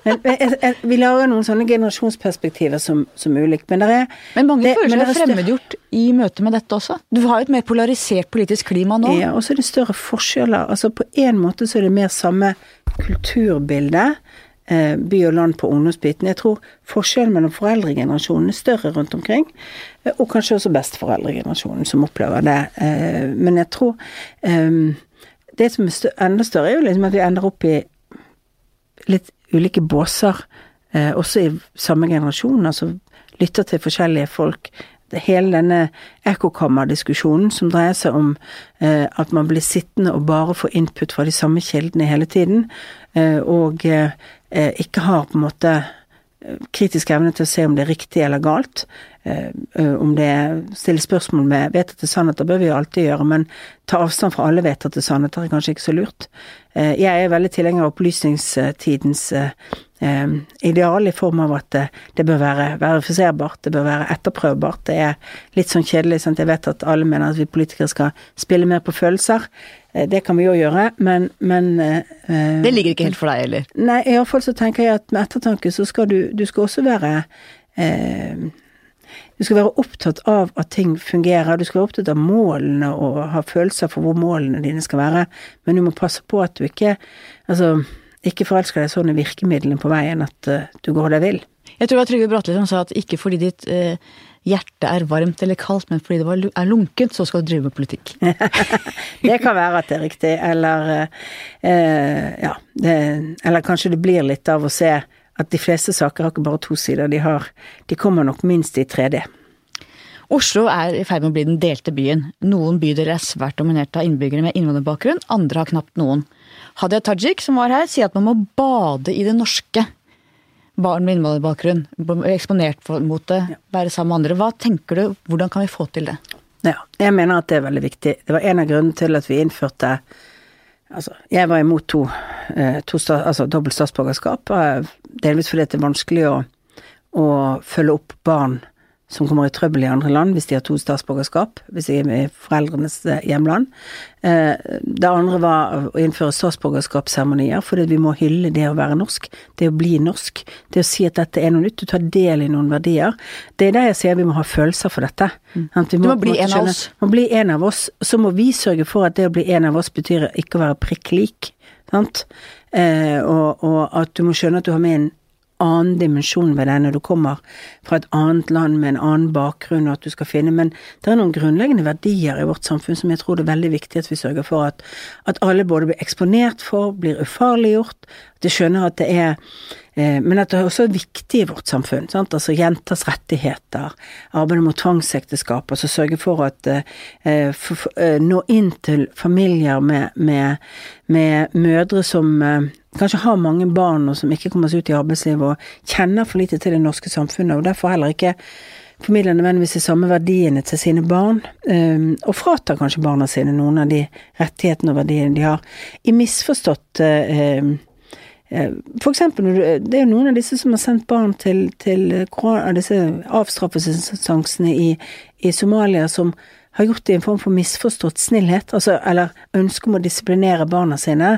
Men jeg, jeg, vi lager noen sånne generasjonsperspektiver som, som ulikt. Men er Men mange det, føler seg fremmedgjort i møte med dette også? Du har jo et mer polarisert politisk klima nå? Ja, og så er det større forskjeller. Altså på en måte så er det mer samme kulturbilde Eh, by og land på ungdomsbiten. Jeg tror forskjellen mellom foreldregenerasjonen er større rundt omkring, eh, og kanskje også besteforeldregenerasjonen som opplever det. Eh, men jeg tror Det som er enda større, er jo liksom at vi ender opp i litt ulike båser, også i samme generasjon. Altså lytter til forskjellige folk hele denne ekkokammerdiskusjonen som dreier seg om eh, at man blir sittende og bare få input fra de samme kildene hele tiden, eh, og eh, ikke har på en måte eh, kritisk evne til å se om det er riktig eller galt. Eh, eh, om det stiller spørsmål med vedtatte sannheter, bør vi jo alltid gjøre, men ta avstand fra alle vedtatte sannheter er kanskje ikke så lurt. Jeg er veldig tilhenger av opplysningstidens ideal i form av at det bør være verifiserbart, det bør være etterprøvbart. Det er litt sånn kjedelig, sant. Jeg vet at alle mener at vi politikere skal spille mer på følelser. Eh, det kan vi jo gjøre, men, men uh, Det ligger ikke helt for deg, eller? Nei, iallfall så tenker jeg at med ettertanke så skal du, du skal også være uh, Du skal være opptatt av at ting fungerer, du skal være opptatt av målene og ha følelser for hvor målene dine skal være, men du må passe på at du ikke Altså, ikke forelsker deg sånn i virkemidlene på veien at uh, du går deg vill. Jeg tror det var Trygve Bratteli som sa at ikke fordi ditt uh, hjerte er varmt eller kaldt, men fordi det er lunkent, så skal du drive med politikk. det kan være at det er riktig, eller eh, ja, det, eller kanskje det blir litt av å se at de fleste saker har ikke bare to sider, de har De kommer nok minst i 3D. Oslo er i ferd med å bli den delte byen. Noen bydeler er svært dominert av innbyggere med innvandrerbakgrunn, andre har knapt noen. Hadia Tajik, som var her, sier at man må bade i det norske. Barn med innvandrerbakgrunn, eksponert mot det, være sammen med andre. Hva tenker du, hvordan kan vi få til det? Ja, jeg mener at det er veldig viktig. Det var en av grunnene til at vi innførte Altså, jeg var imot to, eh, to altså dobbelt statsborgerskap, eh, delvis fordi det er vanskelig å, å følge opp barn som kommer i trøbbel i andre land hvis de har to statsborgerskap, hvis de er i foreldrenes eh, hjemland. Eh, det andre var å innføre statsborgerskapsseremonier, fordi vi må hylle det å være norsk, det å bli norsk, det å si at dette er noe nytt, du tar del i noen verdier. Det er der jeg sier vi må ha følelser for dette. Mm. Må, du må bli en av oss. Må bli en av oss. Så må vi sørge for at det å bli en av oss betyr ikke å være prikk lik. Sant? Eh, og, og at du må skjønne at du har med en annen dimensjon ved det når du kommer fra et annet land med en annen bakgrunn, og at du skal finne. Men det er noen grunnleggende verdier i vårt samfunn som jeg tror det er veldig viktig at vi sørger for at, at alle både blir eksponert for, blir ufarliggjort, at de skjønner at det er men at det er også viktig i vårt samfunn. Sant? Altså jenters rettigheter, arbeidet mot tvangsekteskap. Altså sørge for at eh, eh, Nå inn til familier med, med, med mødre som eh, kanskje har mange barn og som ikke kommer seg ut i arbeidslivet og kjenner for lite til det norske samfunnet, og derfor heller ikke formidler nødvendigvis de samme verdiene til sine barn, og fratar kanskje barna sine noen av de rettighetene og verdiene de har, i misforstått uh, for eksempel, det er jo noen av disse som har sendt barn til, til disse avstraffelsessansene i, i Somalia som har gjort det i en form for misforstått snillhet, altså, eller ønske om å disiplinere barna sine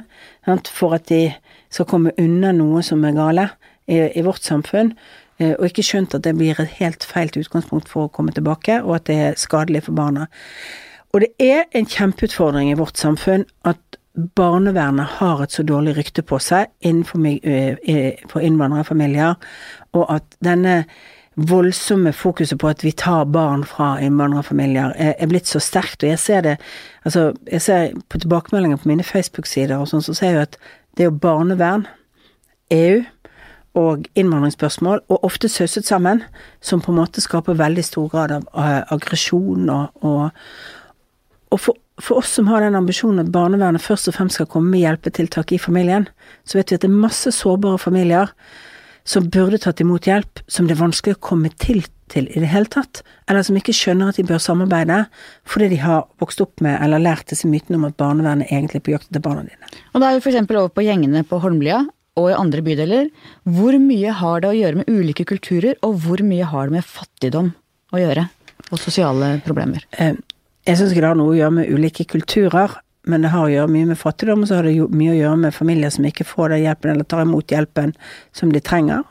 sant, for at de skal komme unna noe som er gale i, i vårt samfunn, eh, og ikke skjønt at det blir et helt feil utgangspunkt for å komme tilbake, og at det er skadelig for barna. Og det er en kjempeutfordring i vårt samfunn at barnevernet har et så dårlig rykte på seg innenfor eh, for innvandrerfamilier, og at denne voldsomme fokuset på at vi tar barn fra innvandrerfamilier, er, blitt så sterkt. Og jeg ser det Altså, jeg ser på tilbakemeldinger på mine Facebook-sider og sånn, så ser jeg at det er jo barnevern, EU og innvandringsspørsmål, og ofte søset sammen, som på en måte skaper veldig stor grad av aggresjon og, og, og for, for, oss som har den ambisjonen at barnevernet først og fremst skal komme med hjelpetiltak i familien, så vet vi at det er masse sårbare familier som burde tatt imot hjelp, som det er vanskelig å komme til til i det hele tatt, eller som ikke skjønner at de bør samarbeide fordi de har vokst opp med eller lært disse mytene om at barnevernet egentlig er på jakt etter barna dine. Og da er vi f.eks. over på gjengene på Holmlia og i andre bydeler. Hvor mye har det å gjøre med ulike kulturer, og hvor mye har det med fattigdom å gjøre? Og sosiale problemer? Jeg syns ikke det har noe å gjøre med ulike kulturer men det har å gjøre mye med fattigdom, og så har det mye å gjøre med familier som ikke får den hjelpen, eller tar imot hjelpen som de trenger.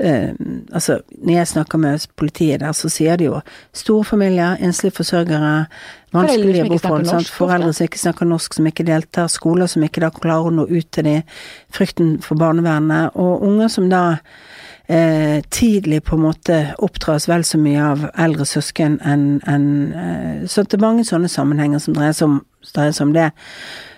Uh, altså, når jeg snakker med politiet der, så sier de jo store familier, enslige forsørgere, vanskelige boforhold, foreldre som ikke snakker norsk, som ikke deltar, skoler som ikke da klarer å nå ut til de, frykten for barnevernet, og unger som da eh, tidlig på en måte oppdras vel så mye av eldre søsken enn en, eh, Så det er mange sånne sammenhenger som dreier seg om, dreier seg om det.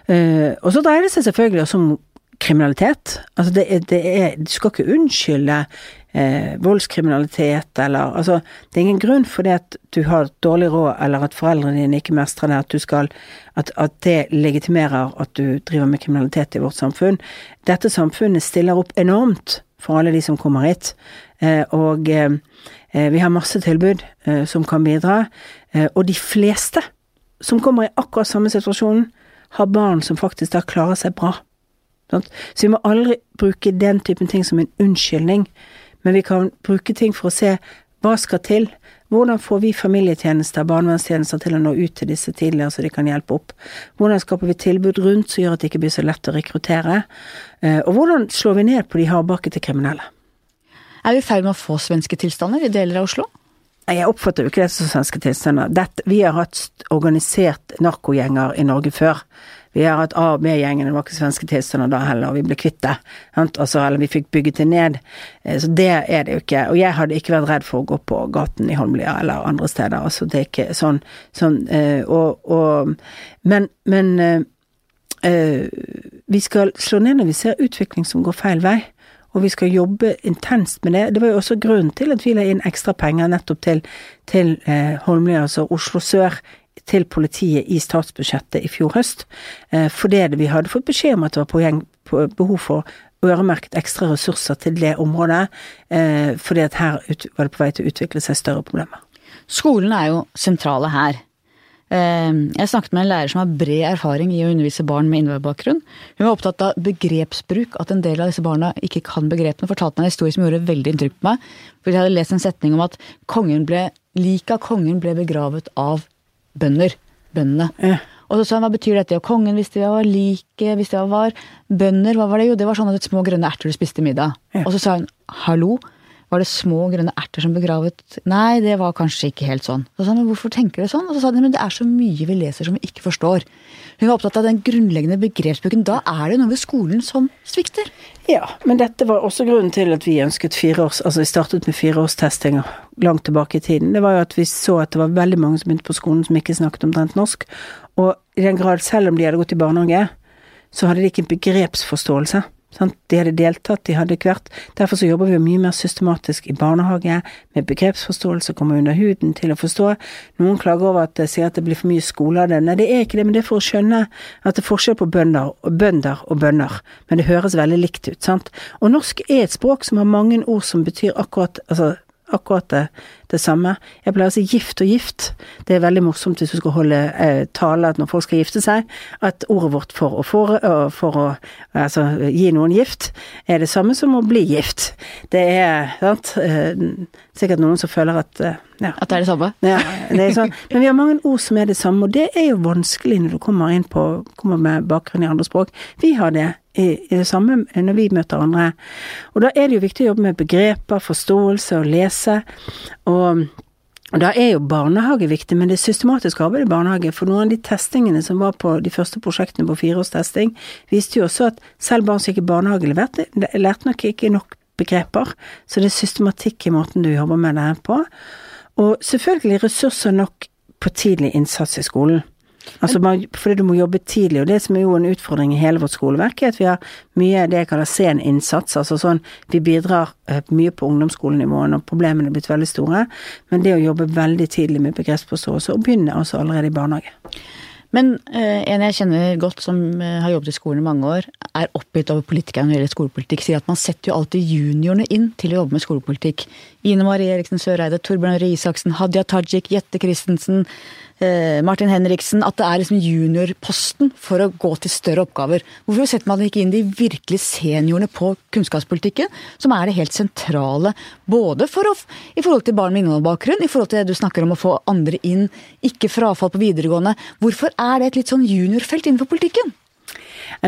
Eh, og så dreier det seg selvfølgelig også om kriminalitet. Altså det er, det er Du skal ikke unnskylde eh, voldskriminalitet eller Altså, det er ingen grunn for det at du har dårlig råd eller at foreldrene dine ikke mestrer det, at du skal at, at det legitimerer at du driver med kriminalitet i vårt samfunn. Dette samfunnet stiller opp enormt for alle de som kommer hit. Eh, og eh, vi har masse tilbud eh, som kan bidra. Og de fleste som kommer i akkurat samme situasjon, har barn som faktisk da klarer seg bra. Så vi må aldri bruke den typen ting som en unnskyldning, men vi kan bruke ting for å se hva skal til. Hvordan får vi familietjenester, barnevernstjenester til å nå ut til disse tidligere, så de kan hjelpe opp? Hvordan skaper vi tilbud rundt som gjør at det ikke blir så lett å rekruttere? Eh, og hvordan slår vi ned på de hardbakkete kriminelle? Er vi i ferd med å få svenske tilstander i deler av Oslo? Jeg oppfatter jo ikke det som svenske tilstander. Dette, vi har hatt organisert narkogjenger i Norge før. Vi har hatt A- og B-gjengen, det var ikke svenske tilstander da heller, og vi ble kvitt det. Altså, eller vi fikk bygget det ned. Eh, så det er det jo ikke. Og jeg hadde ikke vært redd for å gå på gaten i Holmlia eller andre steder. Altså, det er ikke sånn, sånn øh, og, og, Men, men øh, vi skal slå ned når vi ser utvikling som går feil vei. og vi skal jobbe intenst med det. Det var jo også grunnen til at vi la inn ekstra penger nettopp til, til eh, Holmlia, altså Oslo sør, til politiet i statsbudsjettet i fjor høst. Eh, fordi vi hadde fått beskjed om at det var på, behov for øremerket ekstra ressurser til det området, eh, fordi at her var det på vei til å utvikle seg større problemer. Skolen er jo sentrale her. Ehm, jeg snakket med en lærer som har bred erfaring i å undervise barn med innvandrerbakgrunn. Hun var opptatt av begrepsbruk, at en del av disse barna ikke kan begrepene. Fortalte meg en historie som gjorde veldig inntrykk på meg. For jeg hadde lest en setning om at kongen av kongen ble begravet av bønder. Bøndene. Ja. Og så sa han hva betyr dette? Og kongen visste hva var like, visste hva var bønder. Hva var det? Jo, det var sånn at små grønne erter du spiste middag. Ja. Og så sa hun hallo, var det små grønne erter som begravet Nei, det var kanskje ikke helt sånn. Så sa hun, men hvorfor tenker du sånn? Og så sa hun, men det er så mye vi leser som vi ikke forstår. Hun var opptatt av den grunnleggende begrepsbruken. Da er det noe ved skolen som svikter. Ja, men dette var også grunnen til at vi ønsket fireårs Altså vi startet med fireårstestinger langt tilbake i tiden. Det var jo at vi så at det var veldig mange som begynte på skolen som ikke snakket omtrent norsk. Og i den grad, selv om de hadde gått i barnehage, så hadde de ikke en begrepsforståelse. Sant? De hadde deltatt, de hadde hvert. Derfor så jobber vi jo mye mer systematisk i barnehage, med begrepsforståelse, komme under huden til å forstå. Noen klager over at det sier at det blir for mye skole av det. Nei, det er ikke det, men det er for å skjønne at det er forskjell på bønder og bønder og bønder. Men det høres veldig likt ut, sant. Og norsk er et språk som har mange ord som betyr akkurat altså akkurat det, det, samme. Jeg pleier å si gift og gift. Det er veldig morsomt hvis du skal holde eh, tale når folk skal gifte seg, at ordet vårt for å, for, for å altså, gi noen gift er det samme som å bli gift. Det er sant, eh, sikkert noen som føler at eh, ja. At det er det samme? Ja, det er sånn. Men vi har mange ord som er det samme, og det er jo vanskelig når du kommer inn på kommer med bakgrunn i andre språk. Vi har det i, i, det samme når vi møter andre. Og da er det jo viktig å jobbe med begreper, forståelse og lese. Og, og da er jo barnehage viktig, men det er systematisk arbeid i barnehage. For noen av de testingene som var på de første prosjektene på fireårstesting, viste jo også at selv barn som gikk i barnehage, lærte, lærte nok ikke nok begreper. Så det er systematikk i måten du jobber med det på. Og selvfølgelig ressurser nok på tidlig innsats i skolen. Altså man, fordi du må jobbe tidlig, og det som er jo en utfordring i hele vårt skoleverk, er at vi har mye det jeg kaller sen innsats. Altså sånn vi bidrar uh, mye på ungdomsskolenivå når problemene er blitt veldig store, men det å jobbe veldig tidlig med begrepsforståelse, og begynne altså allerede i barnehage. Men eh, en jeg kjenner godt som eh, har jobbet i skolen i mange år, er oppgitt over politikerne når det gjelder skolepolitikk. Sier at man setter jo alltid juniorene inn til å jobbe med skolepolitikk. Ine Marie Eriksen Søreide, Torbjørn Røe Isaksen, Hadia Tajik, Jette Christensen, Eh, Martin Henriksen, at det er liksom juniorposten for å gå til større oppgaver. Hvorfor setter man ikke inn de virkelig seniorene på kunnskapspolitikken, som er det helt sentrale både for å, i forhold til barn med innvandrerbakgrunn, i forhold til det du snakker om å få andre inn, ikke frafall på videregående. Hvorfor er det et litt sånn juniorfelt innenfor politikken?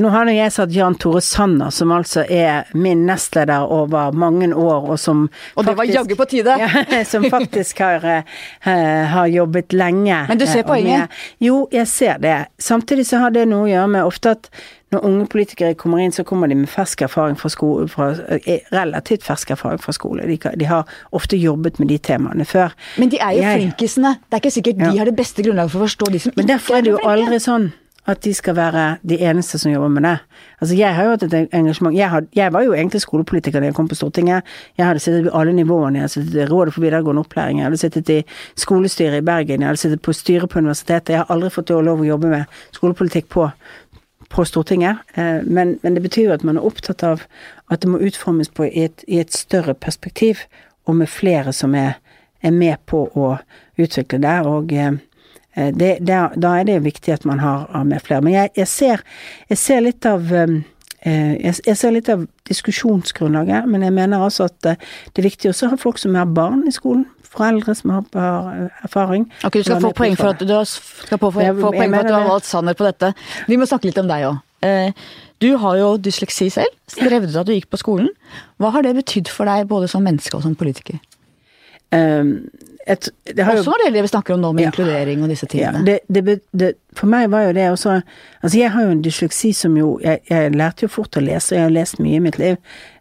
Nå har jeg satt Jan Tore Sanner, som altså er min nestleder over mange år, og som Og det var jaggu på tide! Ja, som faktisk har, uh, har, jobbet lenge. Men du ser eh, poenget? jo, jeg ser det. Samtidig så har det noe å gjøre med ofte at når unge politikere kommer inn, så kommer de med fersk erfaring fra skole, fra, eh, relativt fersk erfaring fra skole. De, de, har ofte jobbet med de temaene før. Men de er jo jeg, flinkisene. Det er ikke sikkert ja. de har det beste grunnlaget for å forstå de som Men derfor er det jo aldri sånn at de skal være de eneste som jobber med det. Altså Jeg har jo hatt et engasjement jeg, had, jeg, var jo egentlig skolepolitiker da jeg kom på Stortinget. Jeg hadde sittet på alle nivåene. Jeg hadde sittet i Rådet for videregående opplæring, jeg hadde sittet i skolestyret i Bergen, jeg hadde sittet på styret på universitetet. Jeg har aldri fått lov å jobbe med skolepolitikk på, på Stortinget. Eh, men, men, det betyr jo at man er opptatt av at det må utformes på i et, i et større perspektiv, og med flere som er, er med på å utvikle det. og eh, det, det, da er det viktig at man har, har med flere. Men jeg, jeg, ser, jeg ser, litt av um, jeg, jeg, ser litt av diskusjonsgrunnlaget, men jeg mener altså at det er viktig også å ha folk som har barn i skolen. Foreldre som har, erfaring. Ok, Du skal få poeng for at du, skal få, få, få poeng for at du har valgt Sanner på dette. Vi må snakke litt om deg òg. Du har jo dysleksi selv. Strevde at du gikk på skolen. Hva har det betydd for deg både som menneske og som politiker? Um, et, også var det det vi snakker om nå med ja, inkludering og disse tingene. Ja, det, det, for meg var jo det også Altså jeg har jo en dysleksi som jo jeg, jeg, lærte jo fort å lese, og jeg har lest mye i mitt liv.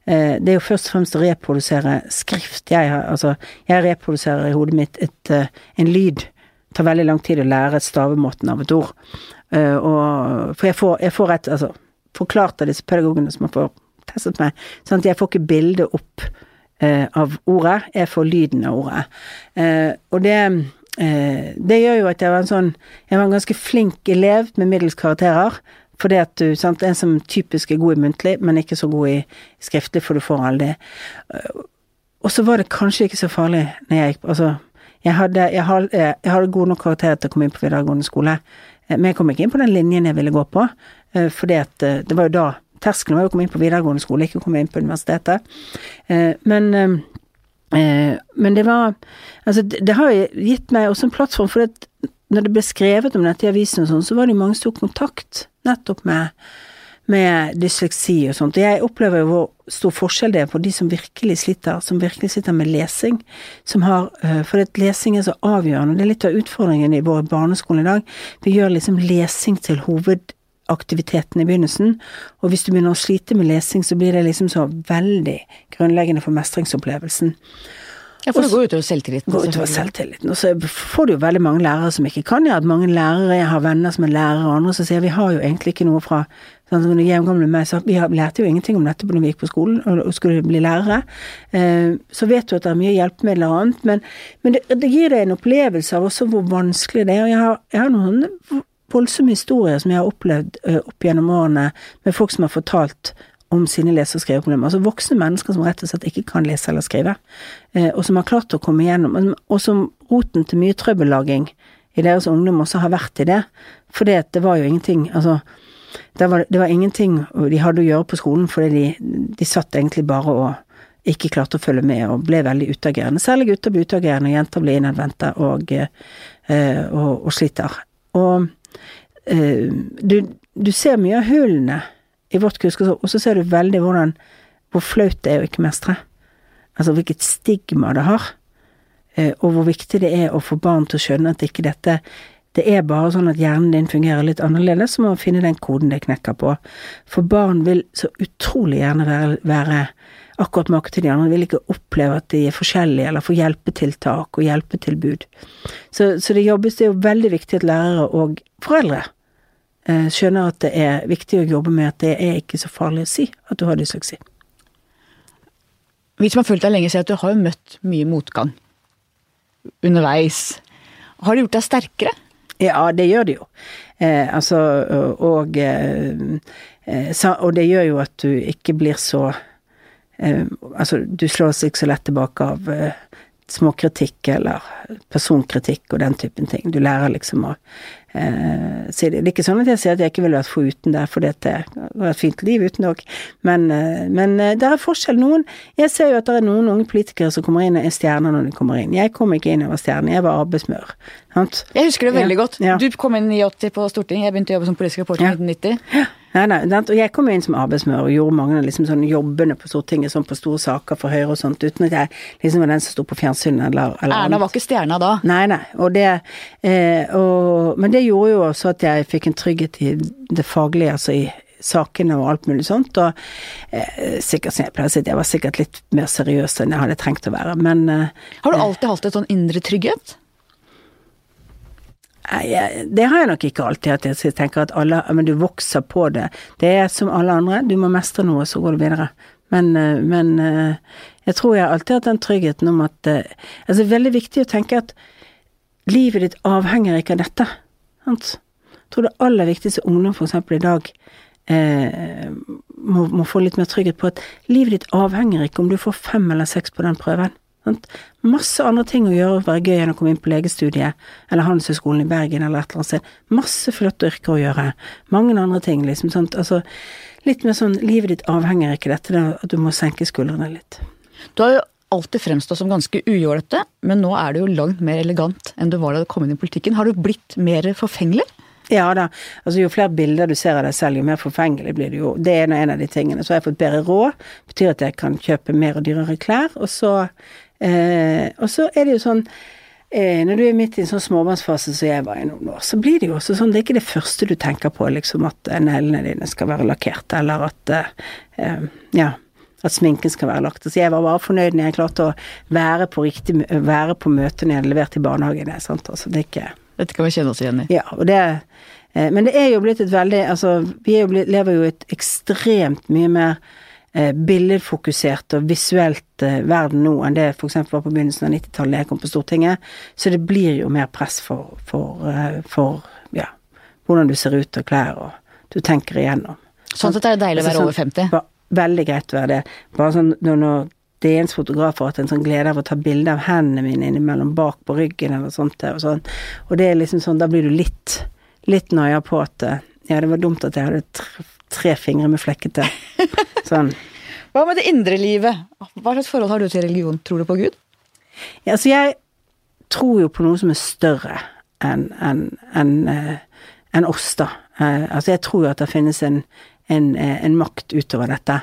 Eh, det er jo først og fremst å reprodusere skrift. Jeg har, altså, jeg reproduserer i hodet mitt et, uh, en lyd. Det tar veldig lang tid å lære stavemåten av et ord. Uh, og, for jeg får, jeg får et altså, forklart av disse pedagogene som har testet meg. Sånn at jeg får ikke bildet opp eh, av ordet, jeg får lyden av ordet. Eh, og det, eh, det gjør jo at jeg var en sånn Jeg var en ganske flink elev med middels karakterer. Fordi at du, sant, En som typisk er god i muntlig, men ikke så god i skriftlig, for du får aldri Og så var det kanskje ikke så farlig når jeg gikk Altså, jeg hadde, jeg hadde, jeg hadde gode nok karakterer til å komme inn på videregående skole, men jeg kom ikke inn på den linjen jeg ville gå på, fordi at det var jo da Terskelen var å komme inn på videregående skole, ikke komme inn på universitetet. Eh, men, eh, men det var Altså, det, har jo gitt meg også en plattform, for det, når det ble skrevet om dette i avisen og sånn, så var det jo mange som tok kontakt nettopp med med dysleksi og sånt. Og jeg opplever jo hvor stor forskjell det er på de som virkelig sliter, som virkelig sliter med lesing. Som har, eh, for lesing er så avgjørende. Det er litt av utfordringen i vår barneskole i dag. Vi gjør liksom lesing til hoved aktiviteten i begynnelsen, og hvis du begynner å slite med lesing, så blir det liksom så veldig grunnleggende for mestringsopplevelsen. Ja, for det går utover selvtilliten. Går utover selvtilliten. Og så får du jo veldig mange lærere som ikke kan gjøre at mange lærere, jeg har venner som er lærere og andre som sier vi har jo egentlig ikke noe fra sånn som jevngamle meg så Vi lærte jo ingenting om dette når vi gikk på skolen og skulle bli lærere. Eh, så vet du at det er mye hjelpemidler og annet, men, men det, det, gir deg en opplevelse av også hvor vanskelig det er. Og jeg har, jeg har noen voldsomme historier som jeg har opplevd uh, opp gjennom årene med folk som har fortalt om sine lese- og skriveproblemer. Altså voksne mennesker som rett og slett ikke kan lese eller skrive, uh, og som har klart å komme igjennom, og som roten til mye trøbbellaging i deres ungdom også har vært i det. For det var jo ingenting Altså, det var, det var, ingenting de hadde å gjøre på skolen, fordi de, de satt egentlig bare og ikke klarte å følge med og ble veldig utagerende. Særlig gutter ble utagerende, og jenter ble innadvendte og, uh, og, og sliter. Og Eh, du, du, ser mye av hullene i vårt kunnskap, og så ser du veldig hvordan hvor flaut det er å ikke mestre. Altså hvilket stigma det har, eh, og hvor viktig det er å få barn til å skjønne at ikke dette det er bare sånn at hjernen din fungerer litt annerledes, så må man finne den koden det knekker på. For barn vil så utrolig gjerne være, være akkurat make til de andre. De vil ikke oppleve at de er forskjellige, eller få hjelpetiltak og hjelpetilbud. Så, så det jobbes, det er jo veldig viktig at lærere og foreldre eh, skjønner at det er viktig å jobbe med at det er ikke så farlig å si at du har dysleksi. Vi som har fulgt deg lenge, ser at du har jo møtt mye motgang underveis. Har det gjort deg sterkere? Ja, det gjør det jo. Eh, altså, og, eh, eh og det gjør jo at du ikke blir så Altså, du slås ikke så lett tilbake av eh, småkritikk eller personkritikk og den typen ting. Du lærer liksom å eh, si det. Det er ikke sånn at jeg sier at jeg ikke ville vært foruten det, for det var et fint liv uten dere, men, eh, men eh, det er forskjell. Noen Jeg ser jo at det er noen unge politikere som kommer inn og er stjerner når de kommer inn. Jeg kom ikke inn og var stjerne, jeg var arbeidsmør. Sant? Jeg husker det veldig ja. godt. Du kom inn i 80 på Stortinget, jeg begynte å jobbe som politisk reporter i ja. 1990. Nei, nei, og jeg kom inn som arbeidsmør og gjorde mange av liksom sånne jobbene på Stortinget, sånn på store saker for Høyre og sånt, uten at jeg liksom var den som sto på fjernsynet eller, eller Erna var ikke stjerna da? Nei, nei. Og det, eh, og, men det gjorde jo også at jeg fikk en trygghet i det faglige, altså i sakene og alt mulig sånt. Og eh, sikkert som jeg pleier å si, jeg var sikkert litt mer seriøs enn jeg hadde trengt å være, men eh, Har du alltid hatt et sånn indre trygghet? Nei, det har jeg nok ikke alltid, hatt. jeg tenker at alle Men du vokser på det. Det er som alle andre, du må mestre noe, så går du videre. Men, eh, men eh, jeg tror jeg alltid har hatt den tryggheten om at eh, Altså, det er veldig viktig å tenke at livet ditt avhenger ikke av dette. Sant? Jeg tror det aller viktigste ungdom f.eks. i dag eh, må, må, få litt mer trygghet på at livet ditt avhenger ikke om du får fem eller seks på den prøven. Sant? Masse andre ting å gjøre, være gøy enn å komme inn på legestudiet, eller Handelshøyskolen i Bergen, eller et eller annet sted. Masse flotte yrker å gjøre. Mange andre ting, liksom. Sant? Altså, litt mer sånn Livet ditt avhenger ikke dette, at du må senke skuldrene litt. Du har jo alltid fremstå som ganske ujålete, men nå er du jo langt mer elegant enn du var da du kom inn i politikken. Har du blitt mer forfengelig? Ja da. Altså jo flere bilder du ser av deg selv, jo mer forfengelig blir du jo. Det er en av de tingene. Så har jeg fått bedre råd. Betyr at jeg kan kjøpe mer og dyrere klær. Og så Eh, og så er det jo sånn eh, når du er midt i en sånn småbarnsfase som jeg var i noen år, så blir det jo også sånn Det er ikke det første du tenker på, liksom at neglene dine skal være lakkerte, eller at eh, Ja. At sminken skal være lagt. Så jeg var bare fornøyd når jeg klarte å være på, riktig, være på møte når jeg hadde levert i barnehagen. Sant? Altså, det er ikke Dette kan vi kjenne oss igjen i. Ja, og det eh, Men det er jo blitt et veldig Altså, vi jo blitt, lever jo et ekstremt mye mer eh, billedfokusert og visuelt eh, verden nå enn det f.eks. var på begynnelsen av 90-tallet da jeg kom på Stortinget. Så det blir jo mer press for, for, eh, for ja, hvordan du ser ut og klær og du tenker igjennom. Sånn sett er det deilig å være Altså, over 50. Veldig greit å være det. Bare sånn når, når DNs fotografer har hatt en sånn glede av å ta bilde av hendene mine innimellom bak på ryggen eller sånt der, og sånn. Og det er liksom sånn, da blir du litt, litt nøya på at eh, ja, det var dumt at jeg hadde tre, tre fingre med flekkete. Sånn. Hva med det indre livet? Hva slags forhold har du til religion? Tror du på Gud? Ja, altså jeg tror jo på noe som er større enn en, en, en, oss, da. Eh, altså jeg tror jo at det finnes en, en, eh, en makt utover dette.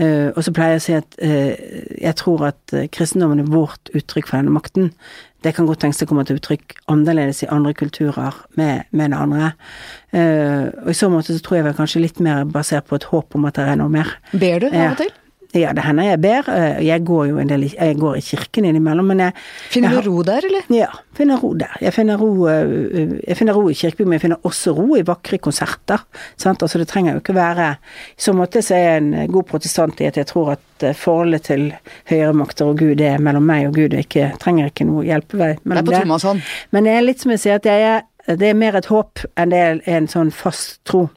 Uh, og så pleier jeg å si at uh, jeg tror at kristendommen er vårt uttrykk for denne makten. Det kan godt tenkes det kommer til uttrykk annerledes i andre kulturer med, med det andre. Uh, og i så måte så tror jeg vel kanskje litt mer basert på et håp om at det er noe mer. Ber du av og til? Ja, det hender jeg ber. Eh, Jeg går jo en del jeg går i kirken innimellom, men jeg Finner jeg du ro der, eller? ja, finner ro der. Jeg finner ro, øh, jeg finner ro i kirkebyen, men jeg finner også ro i vakre konserter. Sant? Altså det trenger jo ikke være I så måte så er jeg en god protestant i at jeg tror at øh, forholdet til høyere makter og Gud er mellom meg og Gud, og ikke, trenger ikke noe hjelpevei mellom Det er på det. Men det er litt som jeg sier, at jeg er, det er mer et håp enn det er en sånn fast tro.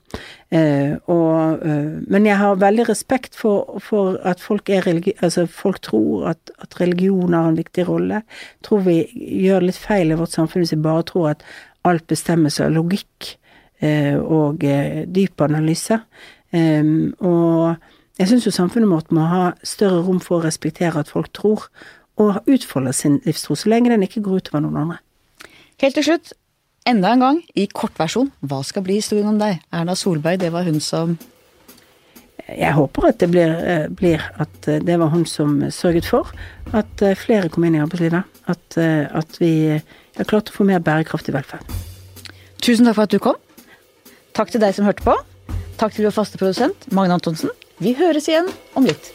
Eh, og, eh, men jeg har veldig respekt for, for at folk altså folk tror at, at religion har en viktig rolle. Tror vi gjør litt feil i vårt samfunn hvis vi bare tror at alt bestemmes av logikk eh, og eh, dyp analyse. Eh, og jeg syns jo samfunnet vårt må ha større rom for å respektere at folk tror, og utfolde sin livstro, så lenge den ikke går utover noen andre. Helt til slutt, enda en gang, i kortversjon, hva skal bli historien om deg? Erna Solberg, det var hun som Jeg håper at det blir, eh, blir at eh, det var hun som sørget for at eh, flere kom inn i arbeidslivet. At, at vi har klart å få mer bærekraftig velferd. Tusen takk for at du kom. Takk til deg som hørte på. Takk til vår faste produsent, Magne Antonsen. Vi høres igjen om litt.